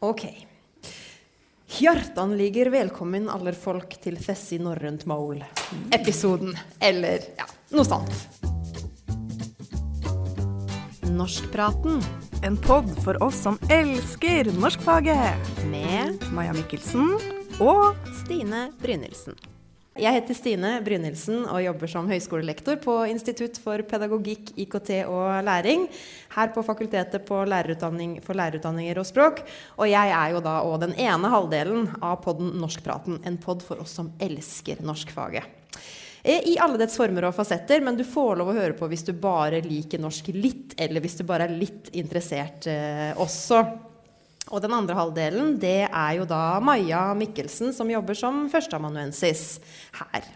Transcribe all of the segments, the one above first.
Ok. Hjertanliger velkommen aller folk til Fessi norrønt mål. Episoden. Eller ja, noe sånt. Norskpraten En pod for oss som elsker norskfaget. med Maja Mikkelsen og Stine Brynildsen. Jeg heter Stine Brynildsen og jobber som høyskolelektor på Institutt for pedagogikk, IKT og læring her på Fakultetet på lærerutdanning for lærerutdanninger og språk. Og jeg er jo da òg den ene halvdelen av podden Norskpraten, en pod for oss som elsker norskfaget. Eh, I alle dets former og fasetter, men du får lov å høre på hvis du bare liker norsk litt, eller hvis du bare er litt interessert eh, også. Og den andre halvdelen, det er jo da Maja Mikkelsen, som jobber som førsteamanuensis her.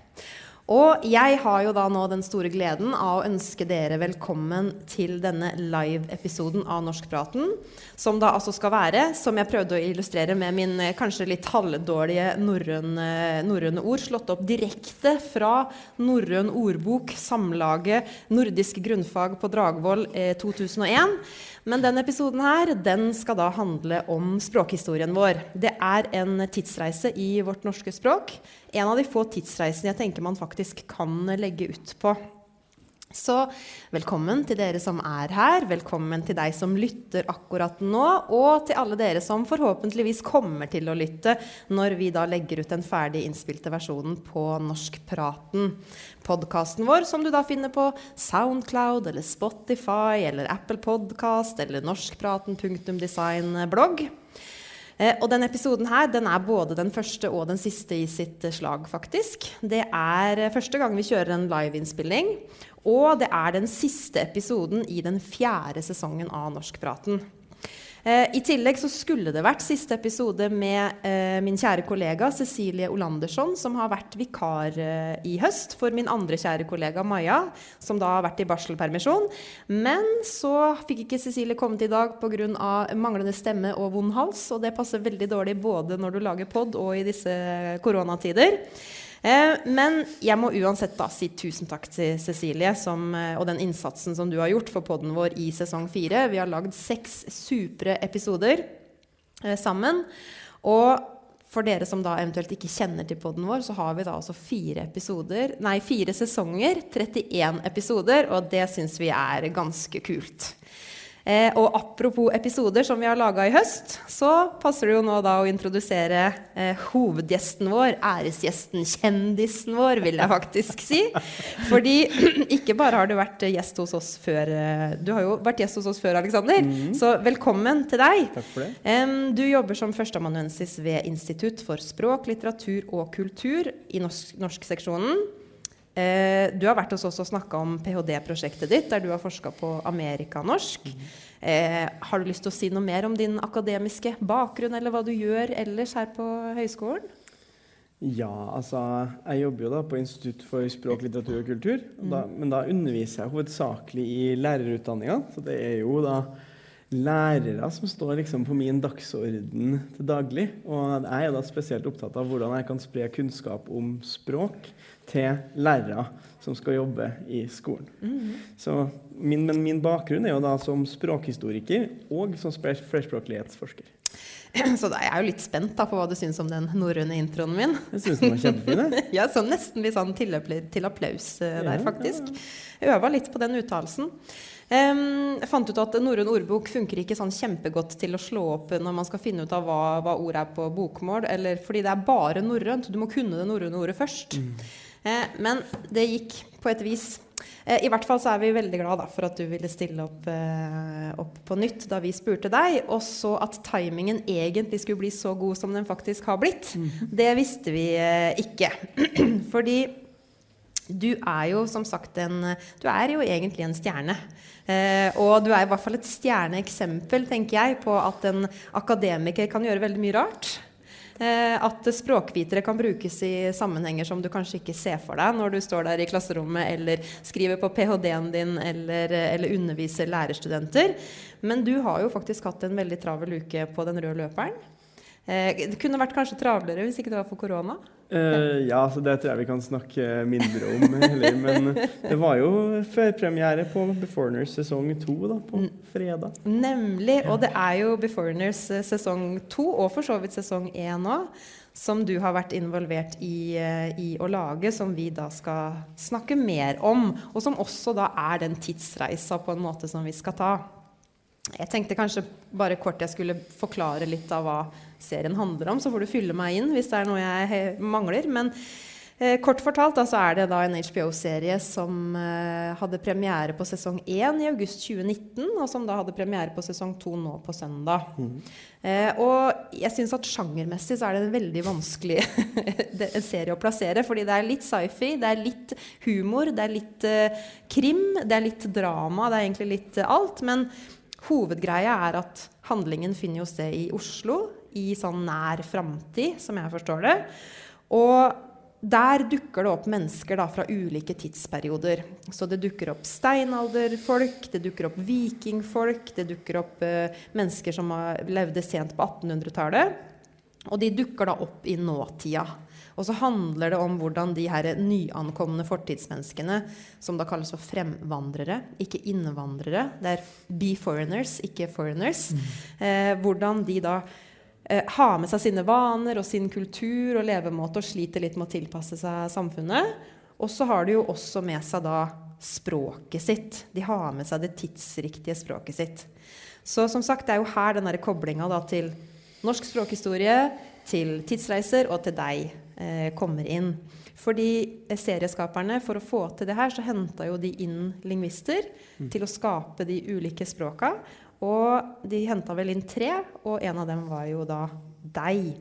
Og jeg har jo da nå den store gleden av å ønske dere velkommen til denne live-episoden av Norskpraten. Som da altså skal være, som jeg prøvde å illustrere med min eh, kanskje litt halvdårlige norrøne norrøne ord, slått opp direkte fra Norrøn ordbok, samlaget Nordisk grunnfag på Dragvoll eh, 2001. Men denne episoden her, den skal da handle om språkhistorien vår. Det er en tidsreise i vårt norske språk. En av de få tidsreisene jeg tenker man faktisk kan legge ut på. Så velkommen til dere som er her, velkommen til deg som lytter akkurat nå, og til alle dere som forhåpentligvis kommer til å lytte når vi da legger ut den ferdig innspilte versjonen på Norskpraten. Podkasten vår som du da finner på Soundcloud eller Spotify eller Apple Podcast eller norskpraten.design-blogg. Eh, og denne episoden her, den er både den første og den siste i sitt eh, slag, faktisk. Det er eh, første gang vi kjører en liveinnspilling. Og det er den siste episoden i den fjerde sesongen av Norskpraten. Eh, I tillegg så skulle det vært siste episode med eh, min kjære kollega Cecilie Olandersson, som har vært vikar eh, i høst for min andre kjære kollega Maja, som da har vært i barselpermisjon. Men så fikk ikke Cecilie kommet i dag pga. manglende stemme og vond hals, og det passer veldig dårlig både når du lager pod og i disse koronatider. Eh, men jeg må uansett da si tusen takk til Cecilie som, eh, og den innsatsen som du har gjort for podden vår i sesong fire. Vi har lagd seks supre episoder eh, sammen. Og for dere som da eventuelt ikke kjenner til podden vår, så har vi da altså fire episoder, nei, fire sesonger, 31 episoder, og det syns vi er ganske kult. Eh, og apropos episoder som vi har laga i høst, så passer det jo nå da å introdusere eh, hovedgjesten vår, æresgjesten, kjendisen vår, vil jeg faktisk si. Fordi ikke bare har du vært gjest hos oss før eh, Du har jo vært gjest hos oss før, Aleksander. Mm. Så velkommen til deg. Takk for det. Eh, du jobber som førsteamanuensis ved Institutt for språk, litteratur og kultur i norsk- norskseksjonen. Eh, du har vært hos oss og snakka om ph.d.-prosjektet ditt, der du har forska på amerikanorsk. Eh, har du lyst til å si noe mer om din akademiske bakgrunn, eller hva du gjør ellers her på høyskolen? Ja, altså Jeg jobber jo da på Institutt for språk, litteratur og kultur. Og da, men da underviser jeg hovedsakelig i lærerutdanninga. Så det er jo da lærere som står liksom på min dagsorden til daglig. Og jeg er da spesielt opptatt av hvordan jeg kan spre kunnskap om språk til lærere som skal jobbe i skolen. Så min, men min bakgrunn er jo da som språkhistoriker og som flerspråklighetsforsker. Så da er jeg jo litt spent da på hva du syns om den norrøne introen min. Jeg syns den var kjempefin. Jeg så nesten litt sånn til, til applaus uh, der, Ja, faktisk. Jeg øva litt på den uttalelsen. Um, jeg fant ut at norrøn ordbok funker ikke sånn kjempegodt til å slå opp når man skal finne ut av hva, hva ordet er på bokmål, eller fordi det er bare norrønt. Du må kunne det norrøne ordet først. Eh, men det gikk på et vis. Eh, I hvert fall så er vi veldig glad for at du ville stille opp, eh, opp på nytt da vi spurte deg. Og så at timingen egentlig skulle bli så god som den faktisk har blitt. Det visste vi eh, ikke. Fordi du er jo som sagt en Du er jo egentlig en stjerne. Eh, og du er i hvert fall et stjerneeksempel, tenker jeg, på at en akademiker kan gjøre veldig mye rart. Eh, at språkvitere kan brukes i sammenhenger som du kanskje ikke ser for deg når du står der i klasserommet eller skriver på ph.d.-en din eller, eller underviser lærerstudenter. Men du har jo faktisk hatt en veldig travel uke på den røde løperen. Eh, det kunne vært kanskje travlere hvis ikke det var for korona. Eh, ja, så det tror jeg vi kan snakke mindre om heller. Men det var jo førpremiere på Beforeigners sesong to da, på fredag. Nemlig. Og det er jo Beforeigners eh, sesong to, og for så vidt sesong én òg, som du har vært involvert i, eh, i å lage, som vi da skal snakke mer om. Og som også da er den tidsreisa på en måte som vi skal ta. Jeg tenkte kanskje bare kort jeg skulle forklare litt av hva serien handler om, så får du fylle meg inn hvis det er noe jeg mangler. Men eh, kort fortalt da, så er det da en HBO-serie som eh, hadde premiere på sesong 1 i august 2019, og som da hadde premiere på sesong 2 nå på søndag. Mm. Eh, og jeg syns at sjangermessig så er det en veldig vanskelig en serie å plassere, fordi det er litt sci-fi, det er litt humor, det er litt eh, krim, det er litt drama, det er egentlig litt alt. men Hovedgreia er at handlingen finner jo sted i Oslo i sånn nær framtid, som jeg forstår det. Og der dukker det opp mennesker da, fra ulike tidsperioder. Så det dukker opp steinalderfolk, det dukker opp vikingfolk, det dukker opp uh, mennesker som levde sent på 1800-tallet. Og de dukker da opp i nåtida. Og så handler det om hvordan de her nyankomne fortidsmenneskene, som da kalles for fremvandrere, ikke innvandrere, det er be foreigners, ikke foreigners, mm. eh, hvordan de da eh, har med seg sine vaner og sin kultur og levemåte og sliter litt med å tilpasse seg samfunnet. Og så har de jo også med seg da språket sitt. De har med seg det tidsriktige språket sitt. Så som sagt, det er jo her den koblinga til norsk språkhistorie, til tidsreiser og til deg eh, kommer inn. Fordi eh, serieskaperne, for å få til det her, så henta jo de inn lingvister mm. til å skape de ulike språka. Og de henta vel inn tre, og en av dem var jo da deg.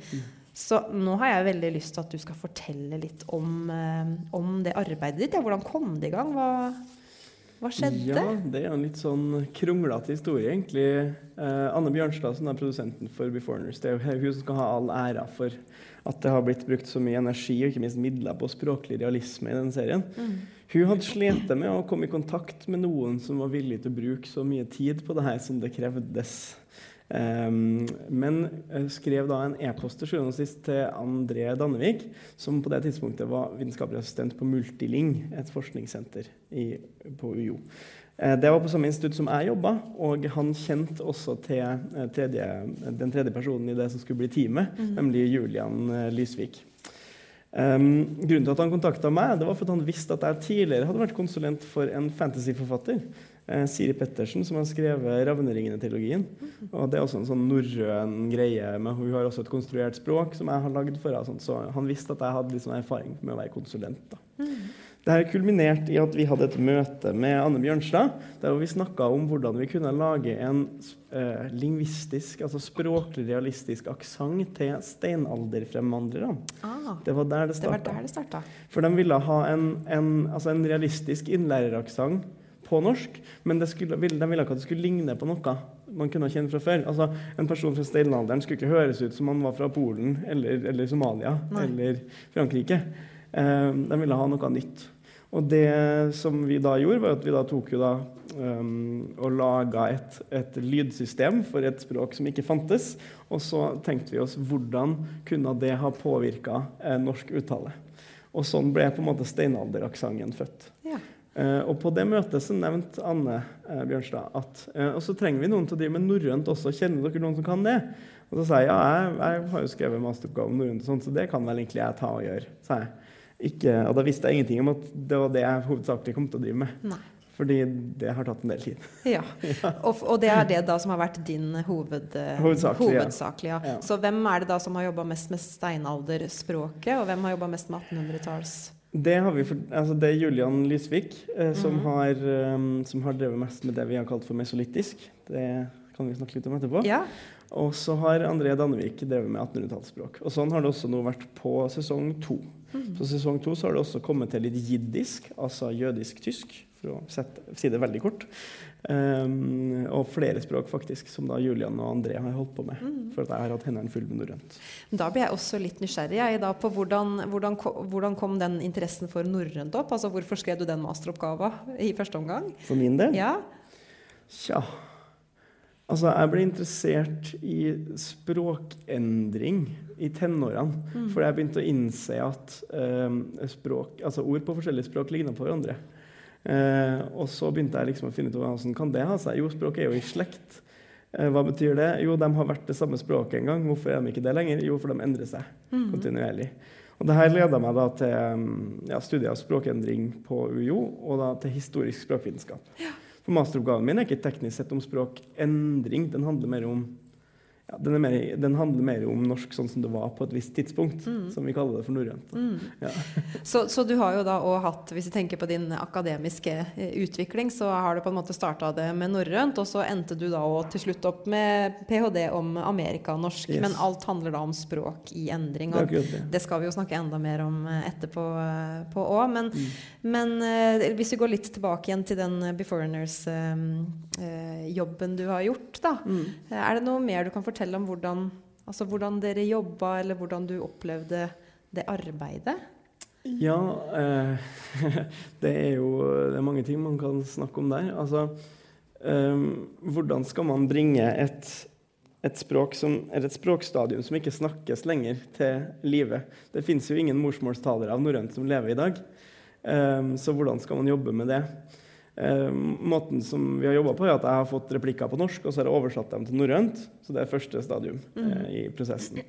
Så nå har jeg veldig lyst til at du skal fortelle litt om, eh, om det arbeidet ditt. Ja, hvordan kom det i gang? Hva, hva skjedde? Ja, Det er en litt sånn kronglete historie, egentlig. Eh, Anne Bjørnstad, som er produsenten for Beforeigners, det er jo hun som skal ha all æra for at det har blitt brukt så mye energi og ikke minst midler på språklig realisme i denne serien. Mm. Hun hadde slitt med å komme i kontakt med noen som var villig til å bruke så mye tid på det her som det krevdes. Um, men skrev da en e-post til sjuende og sist til André Dannevik, som på det tidspunktet var vitenskapelig assistent på Multiling, et forskningssenter i, på UiO. Uh, det var på samme institutt som jeg jobba, og han kjente også til uh, tredje, den tredje personen i det som skulle bli teamet, mm. nemlig Julian uh, Lysvik. Um, grunnen til at han kontakta meg, det var for at han visste at jeg tidligere hadde vært konsulent for en fantasyforfatter eh, Siri Pettersen, som har skrevet 'Ravneringene'-trilogien. Og Det er også en sånn norrøn greie. Men Hun har også et konstruert språk som jeg har lagd for henne. Så han visste at jeg hadde liksom erfaring med å være konsulent. da. Det her kulminerte i at vi hadde et møte med Anne Bjørnstad, der vi snakka om hvordan vi kunne lage en eh, lingvistisk, altså språklig realistisk aksent til steinalderfremvandrere. Ah, det var der det starta. For de ville ha en, en, altså en realistisk innlæreraksent på norsk, men skulle, de ville ikke at det skulle ligne på noe man kunne kjenne fra før. Altså, En person fra steinalderen skulle ikke høres ut som han var fra Polen eller, eller Somalia Nei. eller Frankrike. Eh, de ville ha noe nytt. Og det som vi da gjorde, var at vi da tok jo da um, og laga et, et, lydsystem for et språk som ikke fantes. Og så tenkte vi oss hvordan kunne det ha påvirka eh, norsk uttale. Og sånn ble på en måte steinalderaksenten født. Ja. Uh, og På det møtet så nevnte Anne uh, Bjørnstad at uh, og så trenger vi noen til å drive med norrønt også. Kjenner dere noen som kan det? Og så sa jeg ja, jeg, jeg har jo skrevet masteroppgave om norrønt, så det kan vel egentlig jeg ta og gjøre. sa jeg. Ikke, og da visste jeg ingenting om at det var det jeg hovedsakelig kom til å drive med. Nei. Fordi det har tatt en del tid. Ja, Og, og det er det da som har vært din hoved, hovedsakelig. hovedsakelig ja. Ja. Så hvem er det da som har jobba mest med steinalderspråket, og hvem har jobba mest med 1800-talls? Det, altså det, er Julian Lysvik eh, som, mm. har, um, som, har, drevet mest med det vi har kalt for mesolittisk. Det kan vi snakke litt om etterpå. Ja. Og så har André Dannevik drevet med 1800-tallsspråk. Og sånn har det også nå vært på sesong to. Mm. På sesong to så har det også kommet til litt jiddisk, altså jødisk-tysk, for å sette, si det veldig kort. Um, og flere språk, faktisk, som da Julian og André har holdt på med. Mm. For at jeg har hatt hendene fulle med norrønt. Da blir jeg også litt nysgjerrig jeg, da, på hvordan, hvordan, hvordan, kom den interessen for norrønt opp? Altså Hvorfor skrev du den masteroppgaven i første omgang? For min del? Ja. Tja Altså, jeg ble interessert i språkendring i tenårene. Mm. For jeg begynte å innse at eh, språk, altså ord på forskjellige språk ligner på hverandre. Eh, og så begynte jeg liksom å finne ut hvordan kan det ha seg. Jo, språk er jo i slekt. Eh, hva betyr det? Jo, de har vært det samme språket en gang. Hvorfor er de ikke det lenger? Jo, for de endrer seg Mm. kontinuerlig. Og det her leda meg da til mm, ja, studier av språkendring på UiO, og da til historisk språkvitenskap. For masteroppgaven min er ikke teknisk sett om språkendring. Den handler mer om ja, den, er mer, den handler mer om norsk sånn som det var på et visst tidspunkt, som vi kaller det for norrønt. Ja. Så, så du har jo da òg hatt, hvis vi tenker på din akademiske eh, utvikling, så har du på en måte starta det med norrønt, og så endte du da òg til slutt opp med ph.d. om amerikanorsk. Yes. Men alt handler da om språk i endring. Det Og det. det skal vi jo snakke enda mer om eh, etterpå òg. Men, Mm. men eh, hvis vi går litt tilbake igjen til den Beforeigners-jobben du har gjort, da. Mm. Eh, Er det noe mer du kan fortelle om hvordan, altså hvordan dere jobba, eller hvordan du opplevde det arbeidet? Ja, eh, det er jo det er mange ting man kan snakke om der. Altså, eh, hvordan skal man bringe et, et, språk som, et språkstadium som ikke snakkes lenger, til live? Det fins jo ingen morsmålstalere av norrønt som lever i dag. Eh, så hvordan skal man jobbe med det? Eh, måten som vi har jobba på, er at jeg har fått replikker på norsk, og så har jeg oversatt dem til norrønt. Så det er første stadium eh, i prosessen.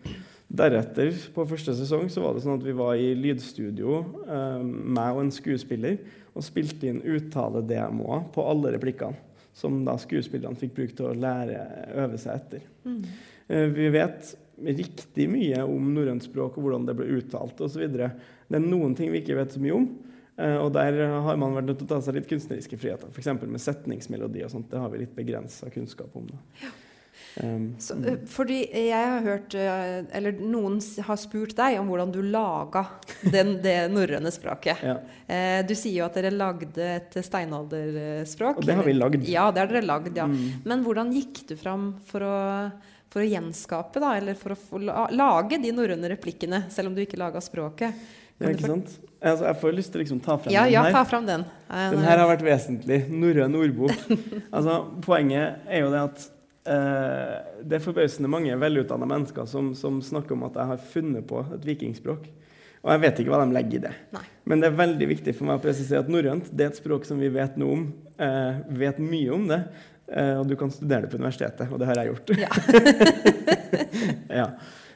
Deretter, på første sesong, så var det sånn at vi var i lydstudio, eh, meg og en skuespiller, og spilte inn uttaledemoer på alle replikkene. Som da skuespillerne fikk bruk til å lære, øve seg etter. Mm. vi vet riktig mye om norrønt språk og hvordan det ble uttalt osv. Det er noen ting vi ikke vet så mye om. Eh, og der har man vært nødt til å ta seg litt kunstneriske friheter. F.eks. med setningsmelodi og sånt. Det har vi litt begrensa kunnskap om. Da. Um, Så, eh, fordi jeg har hørt, eh, eller noen har spurt deg om hvordan du laga den, det norrøne språket. ja. Du sier jo at dere lagde et steinalderspråk. Og det har vi lagd. Ja, det har dere lagd, ja. Mm. Men hvordan gikk du fram for å, for å gjenskape, da, eller for å få, lage de norrøne replikkene, selv om du ikke laga språket? Ja, ikke sant? Altså, jeg får lyst til å liksom ta frem Ja, den ja, her. ta fram den. Den her har vært vesentlig. Norrøn ordbok. Altså, poenget er jo det at eh, det er forbausende mange velutdanna mennesker som, som snakker om at jeg har funnet på et vikingspråk. Og jeg vet ikke hva de legger i det. Nei. Men det er veldig viktig for meg å presisere at norrønt det er et språk som vi vet noe om. Eh, vet mye om det. Eh, og du kan studere det på universitetet, og det har jeg gjort. Ja. ja.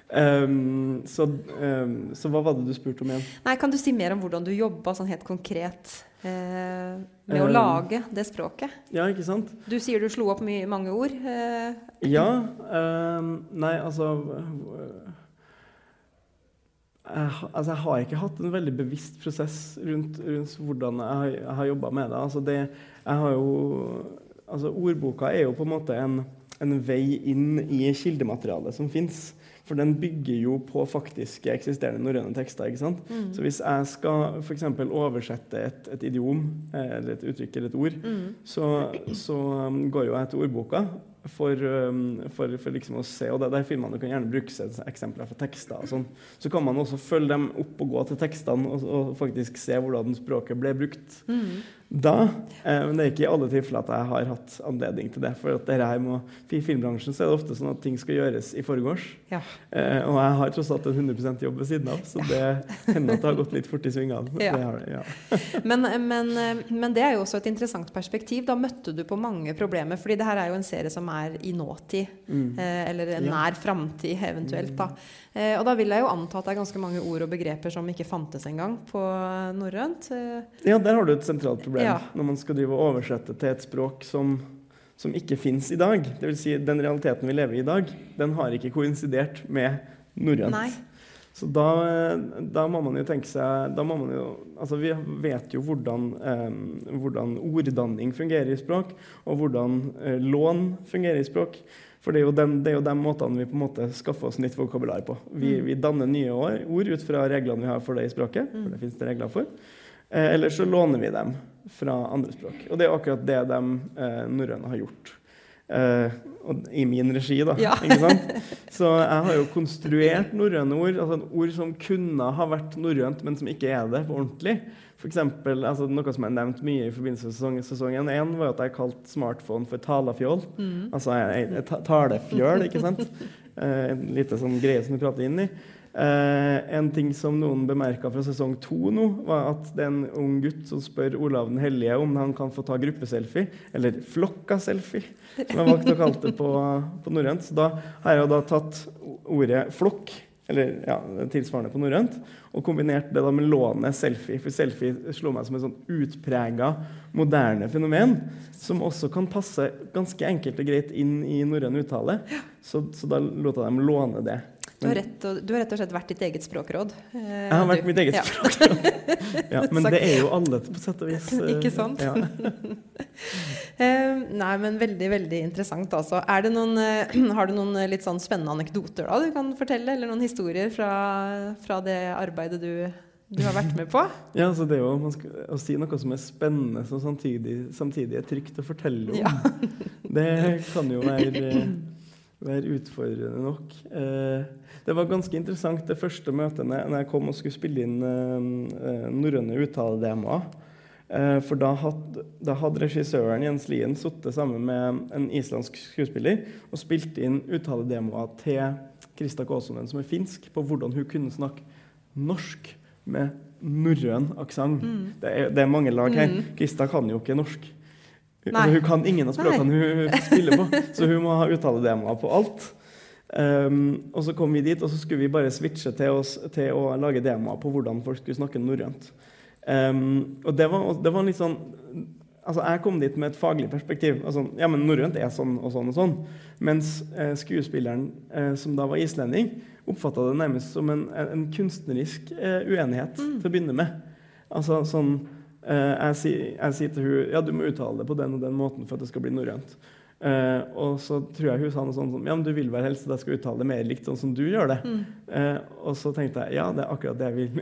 Um, så, um, så hva var det du spurte om igjen? Nei, Kan du si mer om hvordan du jobba sånn helt konkret eh, med å Um, lage det språket? Ja, ikke sant? Du sier du slo opp mye, mange ord. Eh, Ja. ehm, nei, altså øh, jeg, altså jeg har ikke hatt en veldig bevisst prosess rundt, rundt hvordan jeg, har- jeg har jobba med det. Altså det. Jeg har jo Altså ordboka er jo på en måte en, en vei inn i kildematerialet som fins. For den bygger jo på faktiske eksisterende norrøne tekster. ikke sant? mm. Så hvis jeg skal f.eks. oversette et, et idiom, eh, eller et uttrykk eller et ord, Mm. så, så um, går jo jeg til ordboka for, um, for, for liksom å se. Og det, der finner man kan gjerne bruke eksempler fra tekster. og sånn. Så kan man også følge dem opp og gå til tekstene og, og faktisk se hvordan språket ble brukt Mm. Da. Eh, men det er ikke i alle tilfeller at jeg har hatt anledning til det. For må, I filmbransjen så er det ofte sånn at ting skal gjøres i forgårs. Ja. Eh, og jeg har tross alt en 100 jobb ved siden av, så det hender at det har gått litt fort i svingene. Ja. Ja. Men, men, men det er jo også et interessant perspektiv. Da møtte du på mange problemer. fordi det her er jo en serie som er i nåtid. Mm. Eh, eller en nær framtid, eventuelt. da. Eh, og da vil jeg jo anta at det er ganske mange ord og begreper som ikke fantes engang på norrønt. Eh, Ja, der har du et sentralt problem Ja. når man skal drive og oversette til et språk som, som ikke fins i dag. Det vil si, den realiteten vi lever i i dag, den har ikke koinsidert med norrønt. Så da, da må man jo tenke seg da må man jo, altså Vi vet jo hvordan, eh, hvordan orddanning fungerer i språk, og hvordan eh, lån fungerer i språk. For det er, jo den, det er jo de måtene vi på en måte skaffer oss nytt vokabular på. Vi, Mm. vi danner nye ord, ord ut fra reglene vi har for det i språket. Mm. for det finnes det regler for. Eh, eller så låner vi dem fra andre språk. Og det er akkurat det de eh, norrøne har gjort. Eh, og I min regi, da. Ja. ikke sant? Så jeg har jo konstruert norrøne ord. altså Ord som kunne ha vært norrønt, men som ikke er det på ordentlig. For eksempel, altså Noe som jeg nevnt mye i forbindelse med sesong, sesongen 1, var at jeg kalte smartphone for talafjoll. Mm. Altså ei talefjøl, ikke sant? Eh, en lite sånn greie som du prater inn i. Eh, en ting som noen bemerka fra sesong to nå, var at det er en ung gutt som spør Olav den hellige om han kan få ta gruppeselfie, eller flokka-selfie, som jeg valgte å kalle det på, på norrønt. Så da har jeg jo da tatt ordet flokk, eller ja, tilsvarende på norrønt, og kombinert det da med lånet selfie. For selfie slo meg som et sånn utprega moderne fenomen, som også kan passe ganske enkelt og greit inn i norrøn uttale. Så, så da lot jeg dem låne det. Du har, rett og, du har rett og slett vært ditt eget språkråd. eh, Jeg har vært du. mitt eget Ja. språkråd. Ja, men det er jo alle på sett og vis. Ikke sant? Ja. Nei, men veldig, veldig interessant, altså. Er det noen, eh, har du noen eh, litt sånn spennende anekdoter da du kan fortelle? Eller noen historier fra, fra det arbeidet du, du har vært med på? Ja, så det er jo skal, Å si noe som er spennende, som samtidig, samtidig er trygt å fortelle om, Ja. det kan jo være, være utfordrende nok. Eh, det var ganske interessant det første møtet når jeg- kom og skulle spille inn uh, norrøne uttaledemoer. Eh, for da hadde, da hadde regissøren Jens Lien sittet sammen med en islandsk skuespiller og spilt inn uttaledemoer til Krista Kåsonen, som er finsk, på hvordan hun kunne snakke norsk med norrøn aksent. Det, er- det er mange lag her. Mm. Krista kan jo ikke norsk. Hun, hun kan ingen av språkene hun spiller på, så hun må ha uttaledemoer på alt. Um, og så kom vi dit, og så skulle vi bare switche til, oss, til å lage demoer på hvordan folk skulle snakke norrønt. Um, og det var, det var litt sånn Altså, jeg kom dit med et faglig perspektiv. Altså, ja, men norrønt er sånn og sånn og sånn. Mens eh, skuespilleren, eh, som da var islending, oppfatta det nærmest som en, en kunstnerisk eh, uenighet til å begynne med. Altså sånn eh, jeg, sier, jeg sier til hun ja, du må uttale det på den og den måten for at det skal bli norrønt. Eh, og så tror jeg hun sa noe sånt som ja, men du vil vel helst at jeg skal uttale det mer likt sånn som du gjør det. Eh, og så tenkte jeg ja, det er akkurat det jeg vil.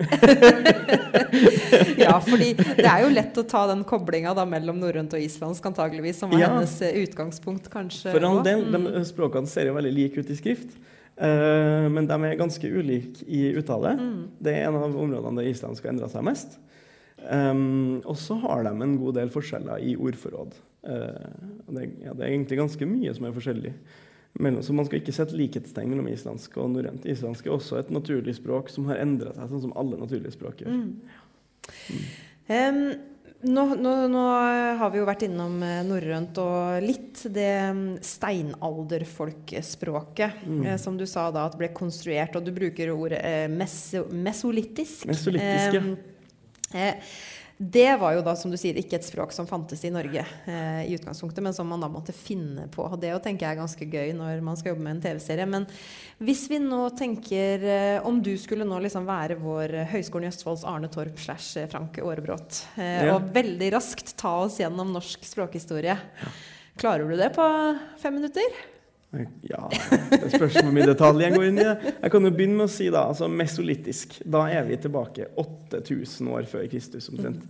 Ja, fordi det er jo lett å ta den koblinga mellom norrønt og islandsk, antageligvis, som var Ja. hennes eh, utgangspunkt, kanskje. For all del, Mm. de språkene ser jo veldig like ut i skrift. Uh, men de er ganske ulike i uttale. Mm. Det er en av områdene der islandsk har endra seg mest. Um, og så har de en god del forskjeller i ordforråd. Uh, det, ja, det er egentlig ganske mye som er forskjellig. Så man skal ikke sette likhetstegn mellom islandsk og norrønt. Islandsk er også et naturlig språk som har endra seg, sånn som alle naturlige språk gjør. Mm. Em, nå, nå, nå har vi jo vært innom eh, norrønt og litt det mm, steinalderfolkspråket, Mm. eh, som du sa da at ble konstruert, og du bruker ordet eh, meso, mesolittisk. Mesolittisk, ja. Eh, det var jo da, som du sier, ikke et språk som fantes i Norge eh, i utgangspunktet, men som man da måtte finne på. Og det å tenke er ganske gøy når man skal jobbe med en TV-serie. Men hvis vi nå tenker eh, Om du skulle nå liksom være vår Høgskolen i Østfolds Arne Torp slash eh, Frank Aarebrot, eh, Ja. og veldig raskt ta oss gjennom norsk språkhistorie, klarer du det på fem minutter? Ja, det spørs hvor mye detalj jeg går inn i. Jeg kan jo begynne med å si da, altså Mesolittisk. Da er vi tilbake 8000 år før Kristus omtrent.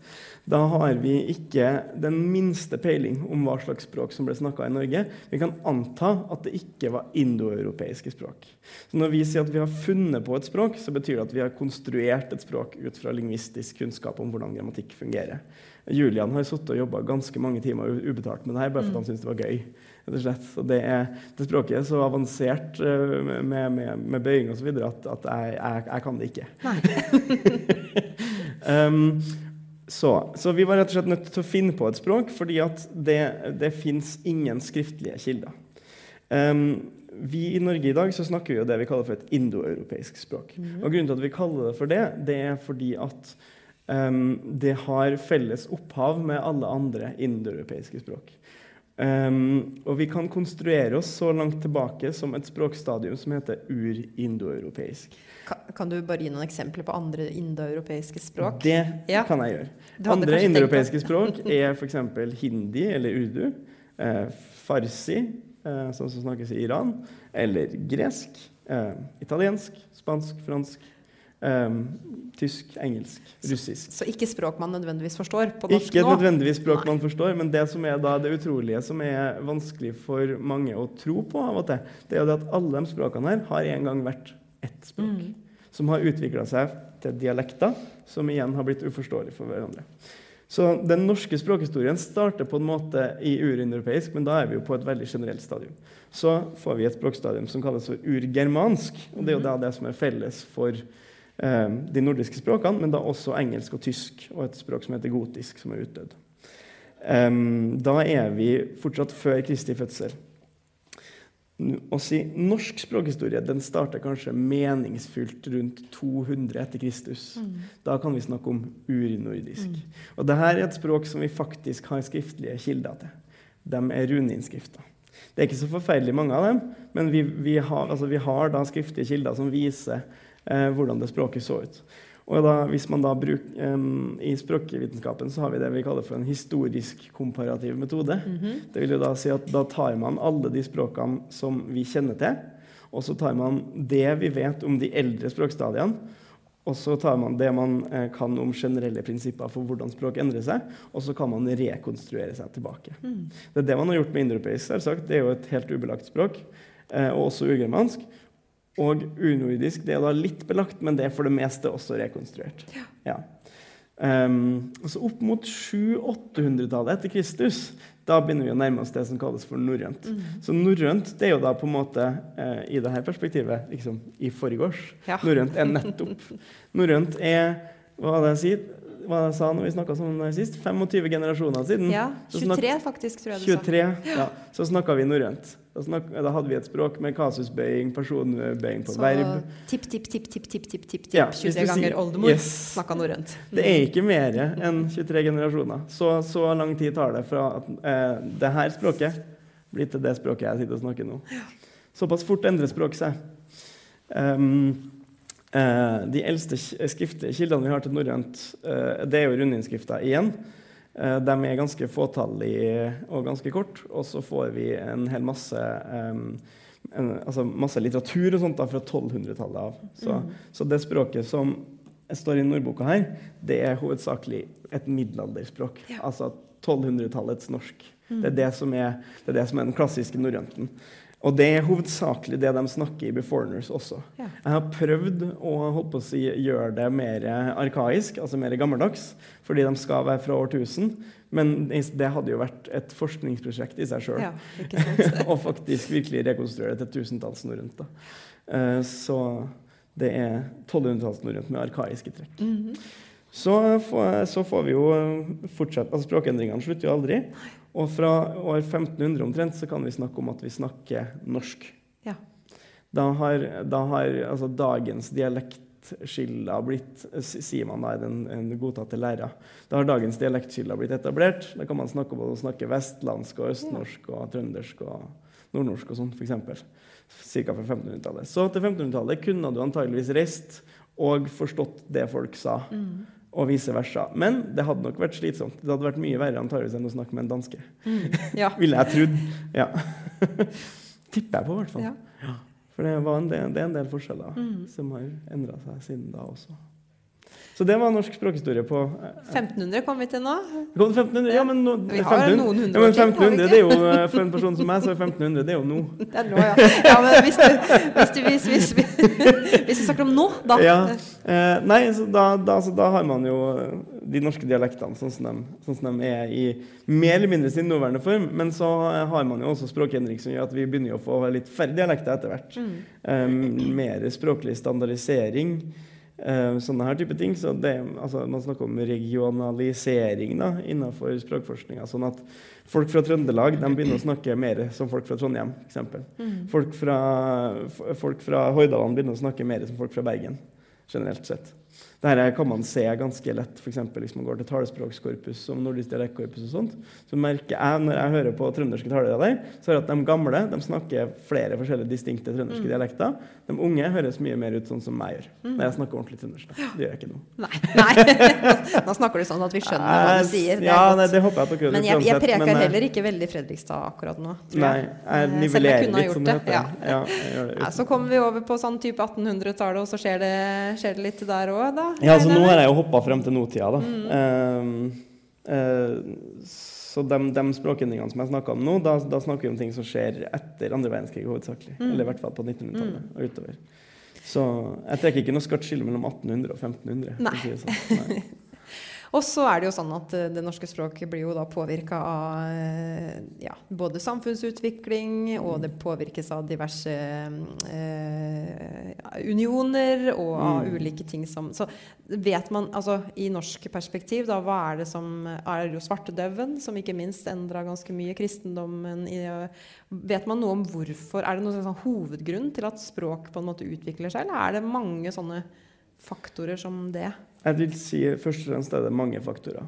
Da har vi ikke den minste peiling om hva slags språk som ble snakka i Norge. Vi kan anta at det ikke var indoeuropeiske språk. Så når vi sier at vi har funnet på et språk, så betyr det at vi har konstruert et språk ut fra lingvistisk kunnskap om hvordan grammatikk fungerer. Julian har sittet og jobba ganske mange timer ubetalt med det her, bare fordi han syntes det var gøy. Rett og slett. Og det, er, det språket er så avansert eh, med, med, med bøying osv. at, at jeg, jeg, jeg kan det ikke. um, så, så vi var rett og slett nødt til å finne på et språk, fordi at det, det fins ingen skriftlige kilder. Um, vi I Norge i dag så snakker vi jo det vi kaller for et indoeuropeisk språk. Og Grunnen til at vi kaller det for det, det er fordi at um, det har felles opphav med alle andre indoeuropeiske språk. Um, og vi kan konstruere oss så langt tilbake som et språkstadium som heter ur-indoeuropeisk. Kan, kan du bare gi noen eksempler på andre indoeuropeiske språk? Det Ja. kan jeg gjøre. Andre indoeuropeiske språk er f.eks. hindi eller urdu, eh, farsi, eh, som snakkes i Iran, eller gresk, eh, italiensk, spansk, fransk, Um, tysk, engelsk, russisk. Så ikke språk man nødvendigvis forstår på norsk Ikke nå? nødvendigvis språk Nei. man forstår, men det som er det utrolige, som er vanskelig for mange å tro på av og til, det er jo at alle de språkene her har en gang vært ett språk. Mm. Som har utvikla seg til dialekter, som igjen har blitt uforståelige for hverandre. Så den norske språkhistorien starter på en måte i urindoeuropeisk, men da er vi jo på et veldig generelt stadium. Så får vi et språkstadium som kalles for urgermansk, og det er jo da det som er felles for de nordiske språkene, men da også engelsk og tysk, og et språk som heter gotisk, som er utdødd. Da er vi fortsatt før Kristi fødsel. Å si norsk språkhistorie den starter kanskje meningsfylt rundt 200 etter Kristus. Da kan vi snakke om urnordisk. Og dette er et språk som vi faktisk har skriftlige kilder til. De er runeinnskrifter. Det er ikke så forferdelig mange av dem, men vi, vi, har, altså vi har da skriftlige kilder som viser eh, hvordan det språket så ut. Og da, hvis man da bruk, um, I språkvitenskapen så har vi det vi kaller for en historisk komparativ metode. Det vil jo da si at da tar man alle de språkene som vi kjenner til, og så tar man det vi vet om de eldre språkstadiene, og så tar man det man eh, kan om generelle prinsipper for hvordan språk endrer seg, og så kan man rekonstruere seg tilbake. Det er det man har gjort med indoeuropeisk. Det er jo et helt ubelagt språk, eh, og også urgermansk. Og unordisk det er da litt belagt, men det er for det meste også rekonstruert. Ja. Um, så opp mot 700-800-tallet etter Kristus, da begynner vi å nærme oss det som kalles for norrønt. Så norrønt det er jo da på en måte, eh, i dette perspektivet, liksom i forgårs. Ja. Norrønt er nettopp. Norrønt er hva var det jeg sier? Hva jeg sa når vi snakka sammen her sist? 25 generasjoner siden. Ja, 23 faktisk, tror jeg du sa. 23, ja. Så snakka vi norrønt. Da, snak, da hadde vi et språk med kasusbøying, personbøying på Så verb. tipp, tipp, tipp, tipp, tipp, tipp, tipp, Ja, 23 hvis du ganger oldemor Yes. snakka norrønt. Det er ikke mer enn 23 generasjoner. Så, så lang tid tar det fra at eh, det her språket blir til det språket jeg sitter og snakker nå. Såpass fort endrer språk seg. Um, eh, de eldste skriftlige kildene vi har til norrønt, eh, det er jo rundinnskrifta igjen. Eh, de er ganske fåtallige og ganske kort, og så får vi en hel masse um, en, altså masse litteratur og sånt da, fra 1200-tallet av. Så, så det språket som står i Nordboka her, det er hovedsakelig et middelalderspråk. Altså 1200-tallets norsk. Det, er det, som er, det er det som er den klassiske norrønten. Og det er hovedsakelig det de snakker i Beforeigners også. Ja. Jeg har prøvd å å si, gjøre det mer arkaisk, altså mer gammeldags, fordi de skal være fra årtusen. Men det hadde jo vært et forskningsprosjekt i seg sjøl. Ja, og faktisk virkelig rekonstruere det til tusentals norrønt. da. Eh, Så det er 1200-talls norrønt med arkaiske trekk. Mhm. Så, får, så får vi jo fortsette altså Språkendringene slutter jo aldri. Og fra år 1500 omtrent så kan vi snakke om at vi snakker norsk. Ja. Da har, da har altså dagens dialektskiller blitt sier man da i den, den godtatte læra. Da har dagens dialektskiller blitt etablert. Da kan man snakke om å snakke vestlandsk og østnorsk og trøndersk og nordnorsk og sånn, f.eks. Ca. fra 1500-tallet. Så til 1500-tallet kunne du antageligvis reist og forstått det folk sa. Og vice versa. Men det hadde nok vært slitsomt. Det hadde vært mye verre antageligvis enn å snakke med en danske. Ja. Ville jeg trodd. Ja. Tipper jeg på, i hvert fall. Ja. For det, var en del, det er en del forskjeller som har endra seg siden da også. Så det var norsk språkhistorie på eh, 1500 kom vi til nå. kom til 1500, ja, men, nå, Vi har 1500 noen hundre ja, men år til, har vi 1500 det er jo, eh, For en person som meg, så er 1500 det er jo nå. Det er nå, ja. ja men hvis du, hvis, du, hvis, hvis, hvis vi snakker om nå, da Ja, eh, nei, så da, da, så da har man jo eh, de norske dialektene sånn som, de, sånn som de er i mer eller mindre sin nåværende form. Men så eh, har man jo også språkendring som gjør at vi begynner å få litt færre dialekter etter hvert. Eh, mer språklig standardisering. Eh, sånne her type ting. Så det, altså, man snakker om regionalisering da, innenfor språkforskninga. Sånn at folk fra Trøndelag de begynner å snakke mer som folk fra Trondheim. Eksempel. folk, fra, folk fra Hordaland begynner å snakke mer som folk fra Bergen. Generelt sett. Dette kan man se ganske lett eksempel, hvis man går til talespråkskorpus som nordisk dialektkorpus. og sånt, Så merker jeg når jeg hører på trønderske talere der, så er det at de gamle de snakker flere forskjellige distinkte trønderske dialekter. De unge høres mye mer ut sånn som meg gjør når jeg snakker ordentlig trøndersk. Det gjør jeg ikke nå. Nei. nei. Nå snakker du sånn at vi skjønner hva du sier. Det ja, nei, det håper jeg at dere gjør. Men jeg, jeg preker men, eh, heller ikke veldig Fredrikstad akkurat nå. Nei, jeg. Eh, nivellerer litt, som det heter. ja. Ja, Ja, så kommer vi over på sånn type 1800-tallet, og så skjer det skjer det litt der òg, da? Ja, altså nå har jeg jo hoppa frem til nåtida, da. Mm. Uh, uh, så de, de språkendringene som jeg snakker om nå, da, da snakker vi om ting som skjer etter andre verdenskrig hovedsakelig. Eller i hvert fall på 1900-tallet og utover. Så jeg trekker ikke noe skarpt skille mellom 1800 og 1500. for sånn. Nei. si det sånn. Nei. Og så er det jo sånn at eh, det norske språket blir jo da påvirka av eh, ja, både samfunnsutvikling, og det påvirkes av diverse eh, unioner og av Mm. ulike ting som Så vet man, altså i norsk perspektiv, da, hva er det som Er det jo svartedauden, som ikke minst endra ganske mye kristendommen i Vet man noe om hvorfor? Er det noen sånn hovedgrunn til at språk på en måte utvikler seg, eller er det mange sånne faktorer som det? Jeg vil si først og fremst er det mange faktorer.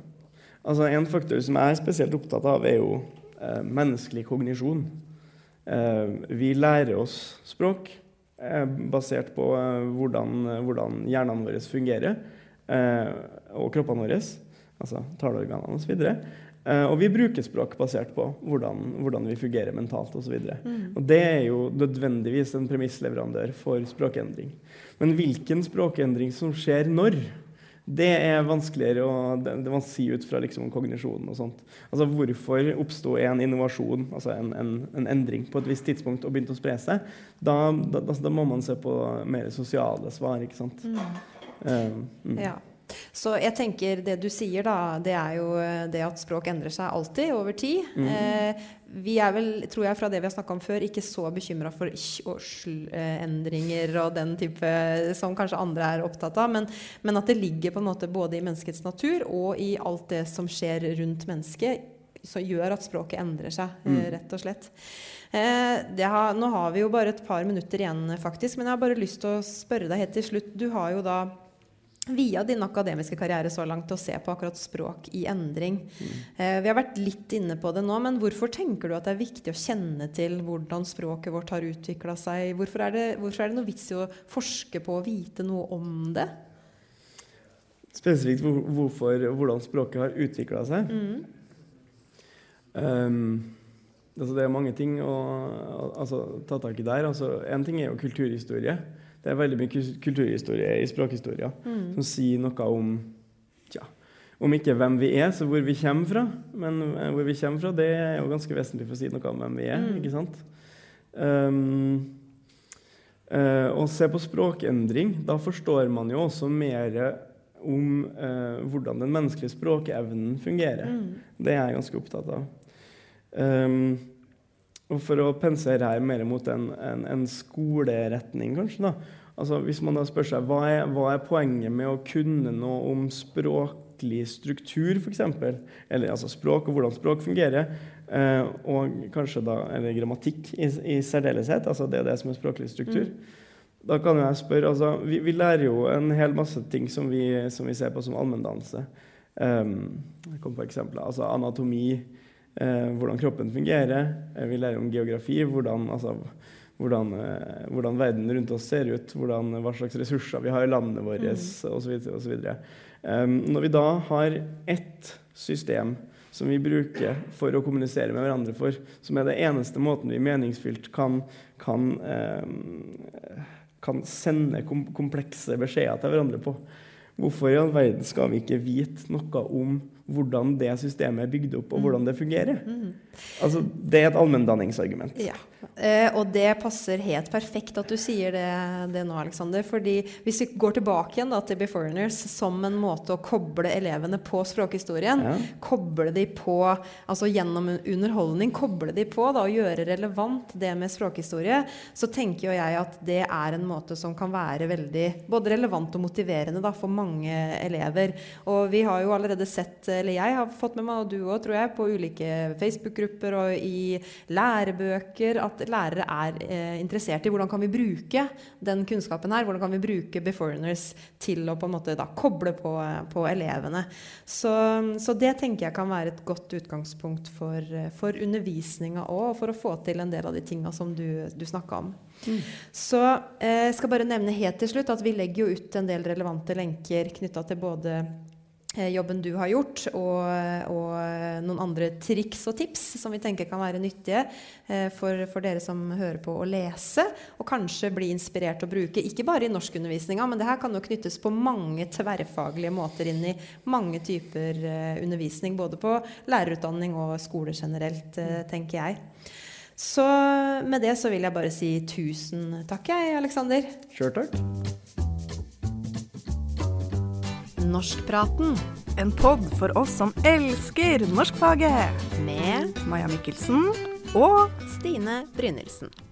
Altså En faktor som jeg er spesielt opptatt av, er jo eh, menneskelig kognisjon. Eh, vi lærer oss språk eh, basert på eh, hvordan, hvordan hjernene våre fungerer, eh, og kroppene våre, altså taleorganene osv. Uh, og vi bruker språk basert på hvordan, hvordan vi fungerer mentalt osv. Og det er jo nødvendigvis en premissleverandør for språkendring. Men hvilken språkendring som skjer når, det er vanskeligere å det, det man si ut fra liksom kognisjonen og sånt. Altså Hvorfor oppsto en innovasjon, altså en, en, en endring, på et visst tidspunkt og begynte å spre seg? Da, da, altså, da må man se på mer sosiale svar, ikke sant. Eh, mm. Ja. Så jeg tenker det du sier, da, det er jo eh, det at språk endrer seg alltid, over tid. Mm. Eh, vi er vel, tror jeg fra det vi har snakka om før, ikke så bekymra for kj- og den type som kanskje andre er opptatt av, men, men at det ligger på en måte både i menneskets natur og i alt det som skjer rundt mennesket, som gjør at språket endrer seg, eh, Mm. rett og slett. Eh, det har, nå har vi jo bare et par minutter igjen, faktisk, men jeg har bare lyst til å spørre deg helt til slutt. Du har jo da via din akademiske karriere så langt til å se på akkurat språk i endring. Eh, vi har vært litt inne på det nå, men hvorfor tenker du at det er viktig å kjenne til hvordan språket vårt har utvikla seg? Hvorfor er, det, hvorfor er det noe vits i å forske på og vite noe om det? Spesifikt hvor, hvorfor, hvordan språket har utvikla seg. Um, altså det er mange ting å altså, ta tak i der. Altså, en ting er jo kulturhistorie. Det er veldig mye kul- kulturhistorie i språkhistoria som sier noe om tja, om ikke hvem vi er, så hvor vi kommer fra. Men eh, hvor vi kommer fra, det er jo ganske vesentlig for å si noe om hvem vi er. ikke sant? Um, uh, å se på språkendring, da forstår man jo også mer om uh, hvordan den menneskelige språkevnen fungerer. Det er jeg ganske opptatt av. Um, og for å pensere her mer mot en, en, en skoleretning, kanskje, da. Altså, hvis man da spør seg hva er, hva er poenget med å kunne noe om språklig struktur, f.eks., eller altså språk og hvordan språk fungerer, eh, og kanskje da, eller grammatikk i, i særdeleshet, altså det er det som er språklig struktur, da kan jeg spørre altså, vi, vi lærer jo en hel masse ting som vi, som vi ser på som allmenndannelse. Um, jeg kom på eksempler. Altså anatomi, hvordan kroppen fungerer. Eh, vi lærer om geografi, hvordan, altså, hvordan, eh, hvordan verden rundt oss ser ut. Hvordan, hva slags ressurser vi har i landet vårt, mm. osv. Um, når vi da har ett system som vi bruker for å kommunisere med hverandre for, som er det eneste måten vi meningsfylt kan, kan eh, kan sende komplekse beskjeder til hverandre på. Hvorfor i all verden skal vi ikke vite noe om hvordan det systemet er bygd opp, og hvordan det fungerer? Altså, det er et allmenndanningsargument. Ja. Eh, og det passer helt perfekt at du sier det, det nå, Alexander. fordi hvis vi går tilbake igjen da, til Beforeigners som en måte å koble elevene på språkhistorien, Ja. koble de på altså gjennom underholdning, koble de på da, og gjøre relevant det med språkhistorie, så tenker jo jeg at det er en måte som kan være veldig både relevant og motiverende da, for mange elever. Og vi har jo allerede sett, eller jeg har fått med meg, og du òg, tror jeg, på ulike Facebook-grupper og i lærebøker, at lærere er eh, interessert i hvordan kan vi bruke den kunnskapen her, hvordan kan vi bruke Beforeigners til å på en måte da koble på, på elevene. Så, så det tenker jeg kan være et godt utgangspunkt for, eh, for undervisninga òg, og for å få til en del av de tinga som du, du snakka om. Så eh, jeg skal bare nevne helt til slutt at vi legger jo ut en del relevante lenker knytta til både eh, jobben du har gjort, og, og, noen andre triks og tips som vi tenker kan være nyttige eh, for, for, dere som hører på å lese, og kanskje bli inspirert til å bruke, ikke bare i norskundervisninga, men det her kan jo knyttes på mange tverrfaglige måter inn i mange typer eh, undervisning, både på lærerutdanning og skole generelt, tenker jeg. Så med det så vil jeg bare si tusen takk, jeg, Aleksander. Sjøl takk. Norskpraten. En pod for oss som elsker norskfaget. Med Maja Mikkelsen og Stine Brynildsen.